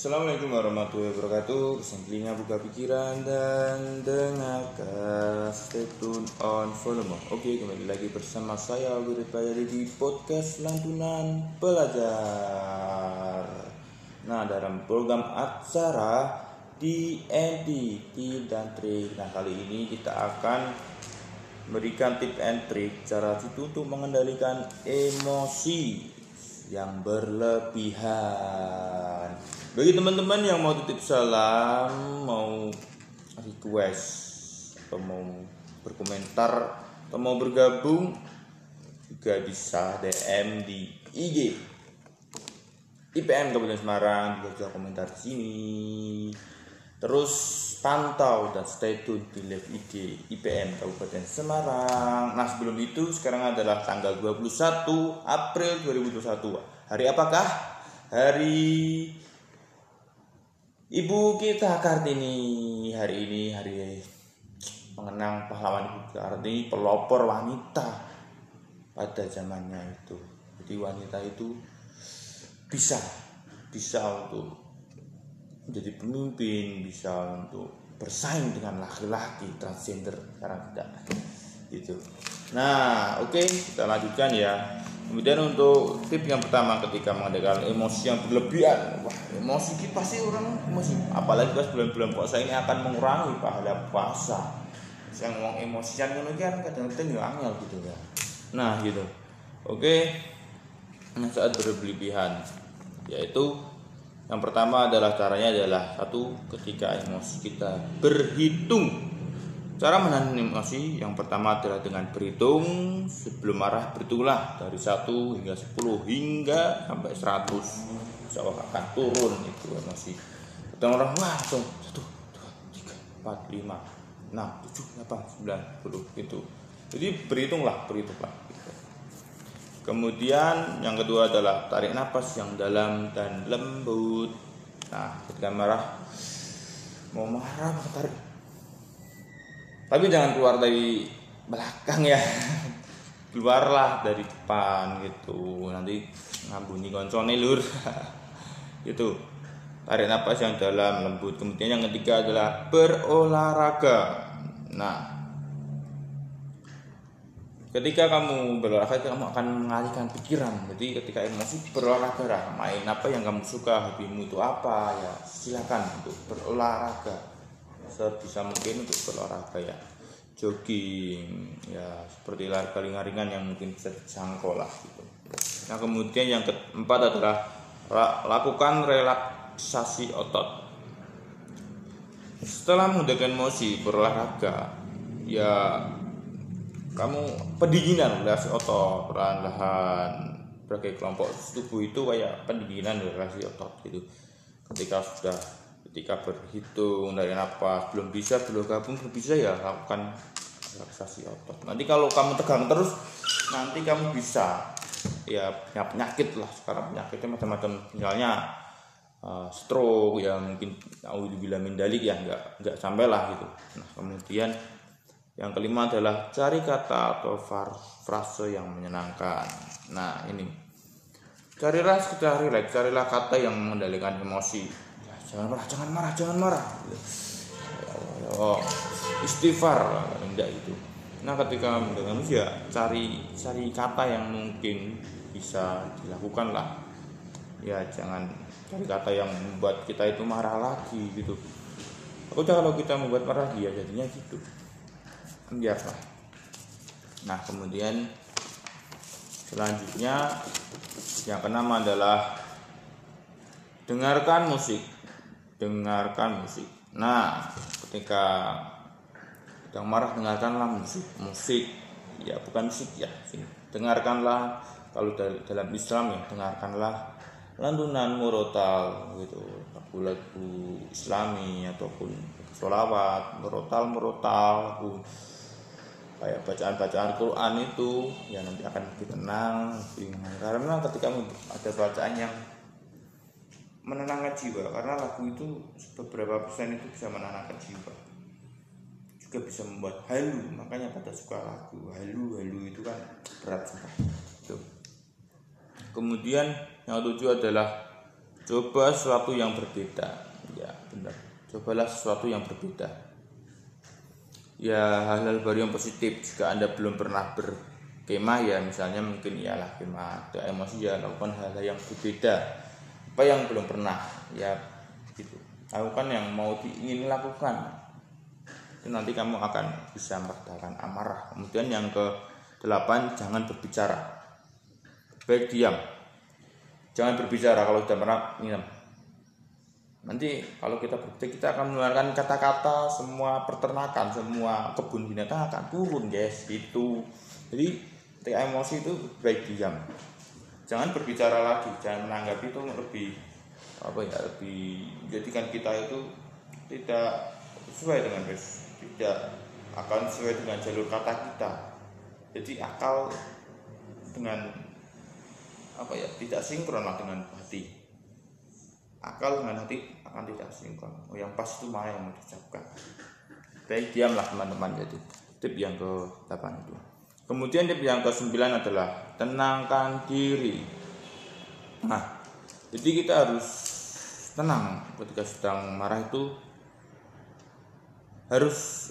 Assalamualaikum warahmatullahi wabarakatuh. Pesan telinga buka pikiran dan dengarkan. Stay tune on volume Oke kembali lagi bersama saya Wirid Bayari di podcast Lantunan Belajar Nah dalam program acara di NDT dan trik Nah kali ini kita akan memberikan tip and trick cara itu untuk mengendalikan emosi yang berlebihan. Bagi teman-teman yang mau titip salam, mau request atau mau berkomentar atau mau bergabung juga bisa DM di IG IPM Kabupaten Semarang juga bisa komentar di sini. Terus pantau dan stay tune di live IG IPM Kabupaten Semarang. Nah sebelum itu sekarang adalah tanggal 21 April 2021. Hari apakah? Hari Ibu kita Kartini. Hari ini hari mengenang pahlawan Ibu Kartini, pelopor wanita pada zamannya itu. Jadi wanita itu bisa bisa untuk menjadi pemimpin bisa untuk bersaing dengan laki-laki transgender sekarang tidak gitu nah oke okay, kita lanjutkan ya kemudian untuk tip yang pertama ketika mengadakan emosi yang berlebihan. Wah emosi kita pasti orang emosi. Apalagi pas bulan-bulan puasa ini akan mengurangi pahala puasa. Yang ngomong emosian kan kadang-kadang ya angel gitu ya. Nah gitu. Oke. Nah saat berlebihan yaitu yang pertama adalah caranya adalah satu ketika emosi kita berhitung. Cara menahan emosi yang pertama adalah dengan berhitung sebelum marah berhitunglah dari 1 hingga 10 hingga sampai 100 Insya akan turun itu emosi Kadang orang langsung 1, 2, 3, 4, 5, 6, 7, 8, 9, 10 gitu Jadi berhitunglah, berhitunglah Kemudian yang kedua adalah tarik nafas yang dalam dan lembut. Nah, ketika marah mau marah tarik. Tapi jangan keluar dari belakang ya. Keluarlah dari depan gitu. Nanti ngambuni koncone lur. gitu. Tarik nafas yang dalam lembut. Kemudian yang ketiga adalah berolahraga. Nah, ketika kamu berolahraga kamu akan mengalihkan pikiran jadi ketika emosi berolahraga lah main apa yang kamu suka hobimu itu apa ya silakan untuk berolahraga sebisa mungkin untuk berolahraga ya. Jogging ya seperti olahraga ringan-ringan yang mungkin bisa dijangkau lah gitu. Nah kemudian yang keempat adalah lakukan relaksasi otot. Setelah menggunakan emosi berolahraga ya kamu pendinginan relasi otot perlahan-lahan. Berbagai kelompok tubuh itu kayak pendinginan relasi otot gitu. Ketika sudah ketika berhitung dari napas belum bisa belum gabung belum bisa ya lakukan relaksasi otot nanti kalau kamu tegang terus nanti kamu bisa ya punya penyakit lah sekarang penyakitnya macam-macam misalnya uh, stroke ya mungkin dibilang mendalik ya nggak nggak sampai lah gitu nah kemudian yang kelima adalah cari kata atau frase yang menyenangkan. Nah, ini. Carilah sekedar relax, carilah kata yang mengendalikan emosi. Ya, jangan marah, jangan marah, jangan marah. Oh, istighfar, enggak itu. Nah, ketika mendengar ya cari cari kata yang mungkin bisa dilakukan lah. Ya, jangan cari kata yang membuat kita itu marah lagi gitu. Aku kalau kita membuat marah dia jadinya gitu biasa nah kemudian selanjutnya yang keenam adalah dengarkan musik dengarkan musik. Nah ketika sedang marah dengarkanlah musik musik. Ya bukan musik ya dengarkanlah. Kalau dalam Islam ya dengarkanlah lantunan murotal gitu. Lagu-lagu Islami ataupun sholawat murotal murotal kayak bacaan-bacaan Quran itu ya nanti akan lebih tenang lebih karena ketika ada bacaan yang menenangkan jiwa karena lagu itu beberapa persen itu bisa menenangkan jiwa. Juga bisa membuat halu makanya pada suka lagu. Halu halu itu kan berat sumpah. Kemudian yang tujuh adalah coba sesuatu yang berbeda. Ya benar. Cobalah sesuatu yang berbeda. Ya hal-hal baru yang positif jika anda belum pernah berkemah ya misalnya mungkin ialah kemah ada emosi ya lakukan hal-hal yang berbeda apa yang belum pernah? Ya gitu. Lakukan yang mau diingin lakukan. Itu nanti kamu akan bisa meredakan amarah. Kemudian yang ke delapan jangan berbicara. Baik diam. Jangan berbicara kalau sudah pernah minum nanti kalau kita berbicara kita akan mengeluarkan kata-kata semua peternakan semua kebun binatang akan turun guys. Itu jadi ketika emosi itu baik diam jangan berbicara lagi jangan menanggapi itu lebih apa ya lebih jadikan kita itu tidak sesuai dengan guys tidak akan sesuai dengan jalur kata kita. Jadi akal dengan apa ya tidak sinkron lah dengan hati. Akal dengan hati akan tidak sinkron. Oh yang pas itu mana yang mau diucapkan baik diamlah teman-teman. Jadi tip yang ke 8 itu kemudian tip yang ke 9 adalah tenangkan diri. Nah jadi kita harus tenang ketika sedang marah itu. Harus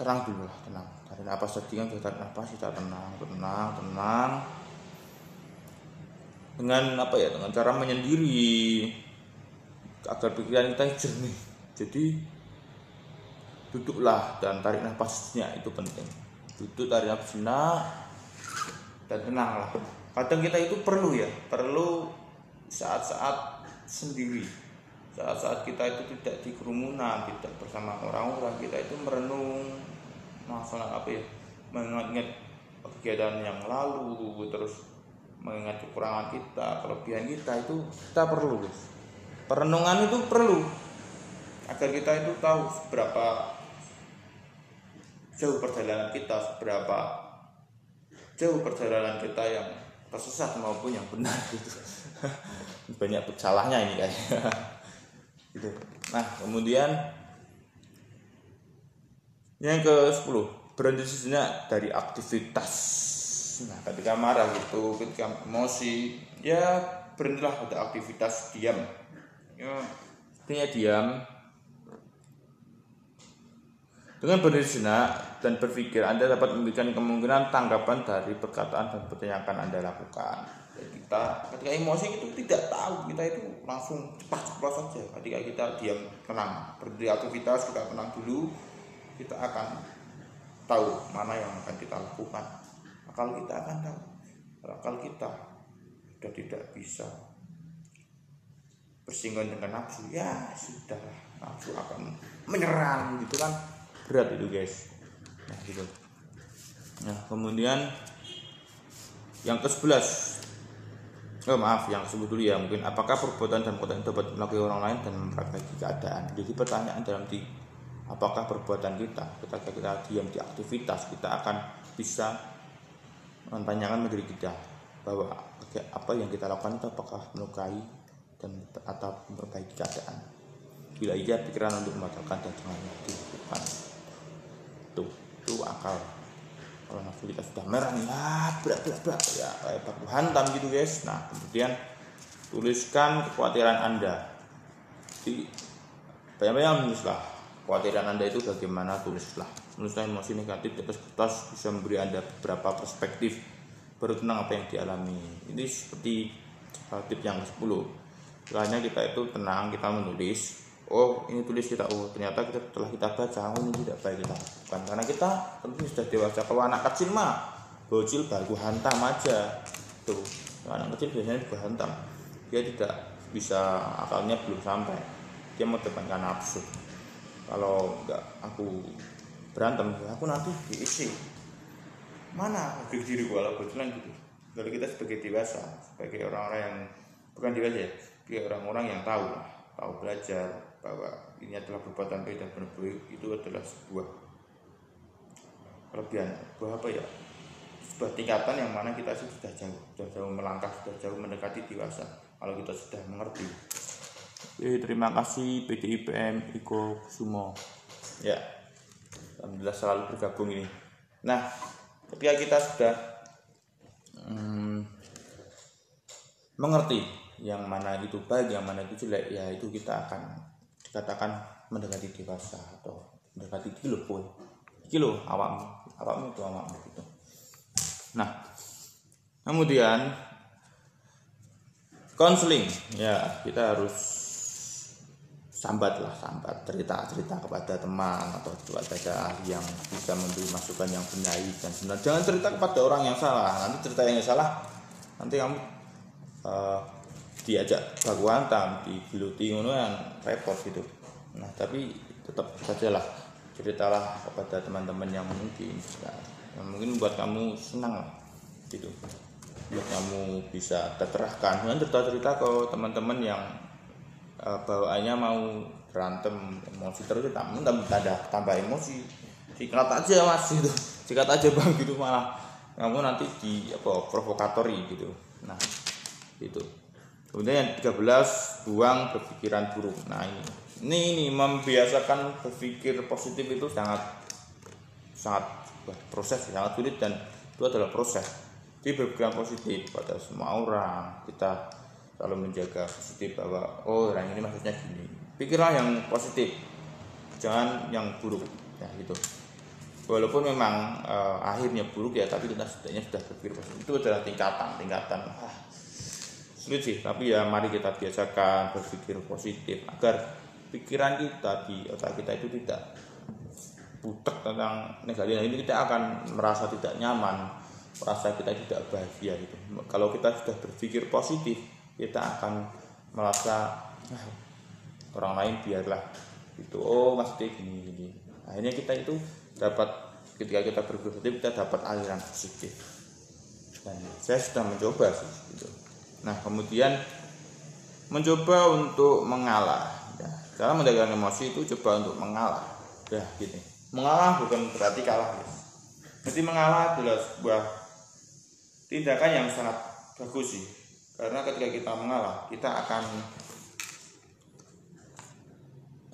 tenang dulu lah tenang. Tarik nafas tadi kita nafas kita tenang tenang tenang. Dengan apa ya dengan cara menyendiri. Agar pikiran kita jernih. Jadi duduklah dan tarik nafasnya itu penting duduk tarik nafasnya dan tenanglah. Kadang kita itu perlu ya perlu saat-saat sendiri. Saat-saat kita itu tidak di kerumunan tidak bersama orang-orang kita itu merenung masalah apa ya mengingat kegiatan yang lalu terus mengingat kekurangan kita kelebihan kita itu kita perlu perenungan itu perlu agar kita itu tahu seberapa jauh perjalanan kita seberapa jauh perjalanan kita yang tersesat maupun yang benar gitu banyak salahnya ini kayaknya gitu. Nah, kemudian yang ke 10 berhenti sejenak dari aktivitas. Nah, ketika marah gitu, ketika emosi, ya berhentilah pada aktivitas diam. Ya, artinya diam. Dengan sejenak dan berpikir, Anda dapat memberikan kemungkinan tanggapan dari perkataan dan pertanyaan akan Anda lakukan. Kita ketika emosi itu tidak tahu kita itu langsung cepat-cepat saja. Ketika kita diam tenang. Berhenti aktivitas kita tenang dulu kita akan tahu mana yang akan kita lakukan. Akal kita akan tahu akal kita sudah tidak bisa bersinggungan dengan nafsu ya sudah nafsu akan menyerang gitu kan berat itu guys. Nah gitu. Nah kemudian yang ke 11 oh maaf yang sebut dulu ya mungkin. Apakah perbuatan dan perbuatan dapat melalui orang lain dan memperbaiki keadaan? Jadi pertanyaan dalam di apakah perbuatan kita ketika kita diam di aktivitas kita akan bisa menanyakan diri kita bahwa apa yang kita lakukan itu apakah melukai dan atau memperbaiki keadaan? Bila iya pikiran untuk membatalkan dan jangan dilakukan tuh itu akal. Kalau nafsu kita sudah merah ah berat berat berat. Ya kayak baku hantam gitu guys. Nah kemudian tuliskan kekhawatiran anda. Di banyak-banyak menulislah kekhawatiran anda itu bagaimana tulislah. Menulislah emosi negatif di atas kertas bisa memberi anda beberapa perspektif baru tenang apa yang dialami. Ini seperti tip yang ke-10 setelahnya kita itu tenang kita menulis oh ini tulis kita. Oh ternyata kita setelah kita baca oh ini tidak baik kita lakukan karena kita tentu sudah dewasa. Kalau anak kecil mah bocil baru hantam aja. Tuh anak kecil biasanya juga hantam. Dia tidak bisa akalnya belum sampai. Dia mau depankan nafsu. Kalau enggak aku berantem aku nanti diisi. Mana harga diri gua lah bocilan gitu. Kalau kita sebagai dewasa sebagai orang-orang yang bukan dewasa ya dia orang-orang yang tahu tahu belajar bahwa ini adalah perbuatan baik dan benar itu adalah sebuah kelebihan sebuah apa ya? Sebuah tingkatan yang mana kita sudah jauh sudah jauh melangkah sudah jauh mendekati dewasa kalau kita sudah mengerti. Oke, terima kasih PDIPM Iko Sumo ya Alhamdulillah selalu bergabung ini. Nah ketika kita sudah hmm, mengerti yang mana itu baik yang mana itu jelek ya itu kita akan dikatakan mendekati dewasa atau mendekati kilo pun. Kilo awakmu awakmu itu awakmu gitu? Nah kemudian konseling. Ya kita harus sambat lah sambat. Cerita cerita kepada teman atau kepada ahli yang bisa memberi masukan yang benar dan benar. Jangan cerita kepada orang yang salah. Nanti cerita yang salah nanti kamu uh, diajak baku hantam digeluti ngono yang repot gitu. Nah tapi tetap sajalah ceritalah kepada teman-teman yang mungkin. Ya, yang mungkin buat kamu senang gitu. Buat kamu bisa terterahkan dan cerita-cerita ke teman-teman yang uh, bawaannya mau berantem emosi terus ya, tambah tambah tambah emosi. Sikat aja mas gitu. Sikat aja bang gitu malah. Kamu nanti di apa provokatori gitu. Nah itu Kemudian yang 13 buang berpikiran buruk. Nah ini, ini, ini membiasakan berpikir positif itu sangat sangat proses sangat sulit dan itu adalah proses. Jadi berpikiran positif pada semua orang kita selalu menjaga positif bahwa oh orang ini maksudnya gini. Pikirlah yang positif, jangan yang buruk ya gitu. Walaupun memang uh, akhirnya buruk ya, tapi kita setidaknya sudah berpikir positif. Itu adalah tingkatan, tingkatan. Ah, sulit sih tapi ya mari kita biasakan berpikir positif agar pikiran kita di otak kita itu tidak butek tentang negatif. Nah, ini kita akan merasa tidak nyaman merasa kita tidak bahagia gitu. Kalau kita sudah berpikir positif kita akan merasa nah, orang lain biarlah itu oh maksudnya gini gini. Akhirnya kita itu dapat ketika kita berpikir positif kita dapat aliran positif. Dan saya sudah mencoba sih gitu. Nah, kemudian mencoba untuk mengalah. Cara menjaga emosi itu coba untuk mengalah. Ya, gini. Mengalah bukan berarti kalah. Ya. Jadi mengalah adalah sebuah tindakan yang sangat bagus sih. Karena ketika kita mengalah, kita akan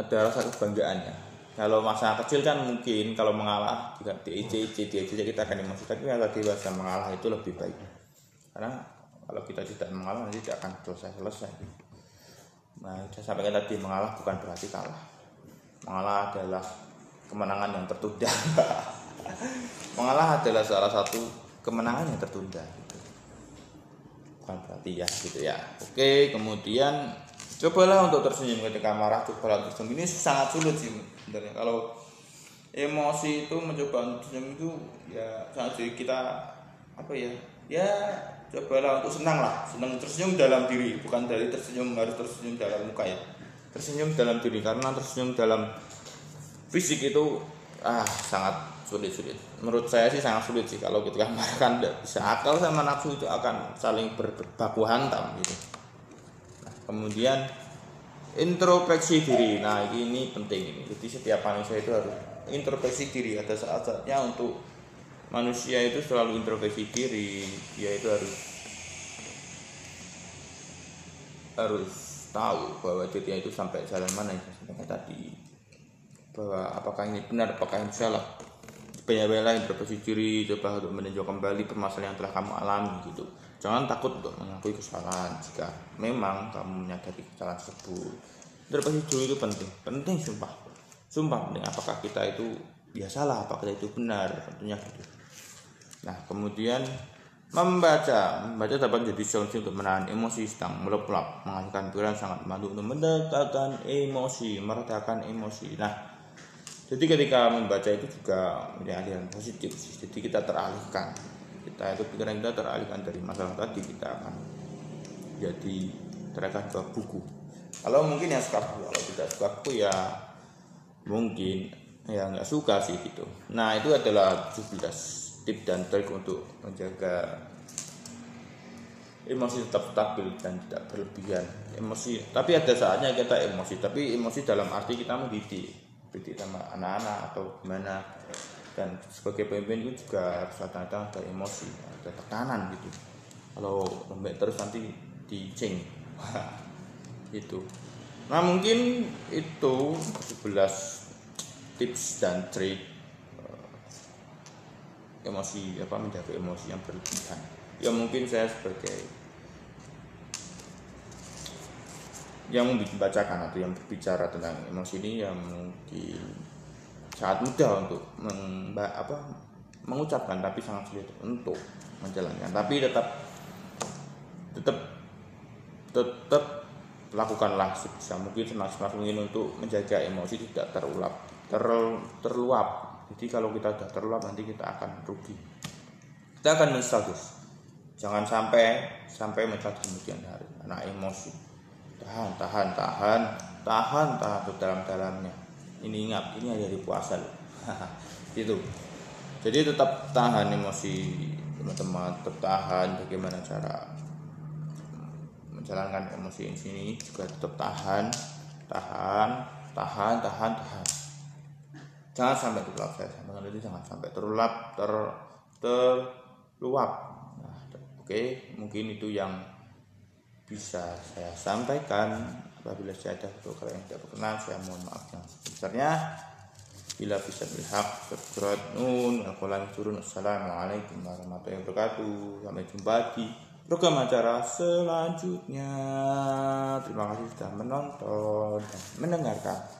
ada rasa kebanggaannya. Kalau masa kecil kan mungkin kalau mengalah juga di IC, di kita akan emosi. Tapi kalau dewasa mengalah itu lebih baik. Karena kalau kita tidak mengalah nanti tidak akan selesai selesai nah saya sampaikan tadi mengalah bukan berarti kalah. Mengalah adalah kemenangan yang tertunda. Mengalah adalah salah satu kemenangan yang tertunda gitu. bukan berarti ya gitu ya. Oke kemudian cobalah untuk tersenyum ketika marah cobalah tersenyum. Ini sangat sulit sih sebenarnya. Kalau emosi itu mencoba untuk tersenyum itu ya sangat sulit. Kita apa ya? Ya cobalah untuk senang lah. Senang tersenyum dalam diri. Bukan dari tersenyum harus tersenyum dalam muka ya. Tersenyum dalam diri. Karena tersenyum dalam fisik itu ah sangat sulit sulit menurut saya sih sangat sulit sih. Kalau kita marahkan tidak bisa akal sama nafsu itu akan saling berbaku hantam gitu. Nah, kemudian introspeksi diri. Nah ini penting ini. Jadi setiap manusia itu harus introspeksi diri. Ada saat-saatnya untuk manusia itu selalu introspeksi diri dia itu harus harus tahu bahwa dirinya itu sampai jalan mana yang saya tadi. Bahwa apakah ini benar apakah ini salah. Banyak-banyak introspeksi diri coba untuk meninjau kembali permasalahan yang telah kamu alami gitu. Jangan takut untuk mengakui kesalahan jika memang kamu menyadari kesalahan tersebut. Introspeksi diri itu penting penting sumpah. Sumpah penting. Apakah kita itu ya salah apakah itu benar tentunya gitu Nah, kemudian membaca. Membaca dapat menjadi solusi untuk menahan emosi sedang melepup menghasilkan pikiran sangat membantu untuk mendatangkan emosi meredakan emosi. Nah jadi ketika membaca itu juga menjadi aliran positif jadi kita teralihkan. Kita itu pikiran kita teralihkan dari masalah tadi kita akan jadi terangkan ke buku. Kalau mungkin yang suka buku kalau tidak suka buku ya mungkin ya nggak suka sih gitu. Nah itu adalah 17 tip dan trik untuk menjaga emosi tetap stabil dan tidak berlebihan. Emosi tapi ada saatnya kita emosi tapi emosi dalam arti kita mendidik mendidik sama anak-anak atau gimana. Dan sebagai pemimpin itu juga harus ada ada emosi ada tekanan gitu. Kalau lembek terus nanti dicing. Itu nah mungkin itu 11 tips dan trik emosi apa menjaga emosi yang berlebihan. Ya mungkin saya sebagai yang membacakan atau yang berbicara tentang emosi ini yang mungkin sangat mudah untuk meng, apa, mengucapkan tapi sangat sulit untuk menjalankan. Tapi tetap tetap tetap lakukanlah sebisa mungkin semaksimal mungkin untuk menjaga emosi tidak terulap ter, terluap jadi kalau kita sudah terluap nanti kita akan rugi. Kita akan menyesal guys jangan sampai sampai di kemudian hari. Anak emosi. Tahan tahan tahan. Tahan tahan dalam dalamnya ini ingat ini ada di puasa loh. Itu jadi tetap tahan emosi teman-teman. Tetap tahan bagaimana cara menjalankan emosi ini juga tetap tahan. Tahan tahan tahan tahan jangan sampai terulap saya sampaikan tadi jangan sampai terulap ter terluap. Nah, oke mungkin itu yang bisa saya sampaikan. Apabila saya ada kalau yang tidak berkenan saya mohon maaf yang sebesarnya. Bila bisa berhak terjerat nun al turun. Assalamualaikum warahmatullahi wabarakatuh. Sampai jumpa di program acara selanjutnya. Terima kasih sudah menonton dan mendengarkan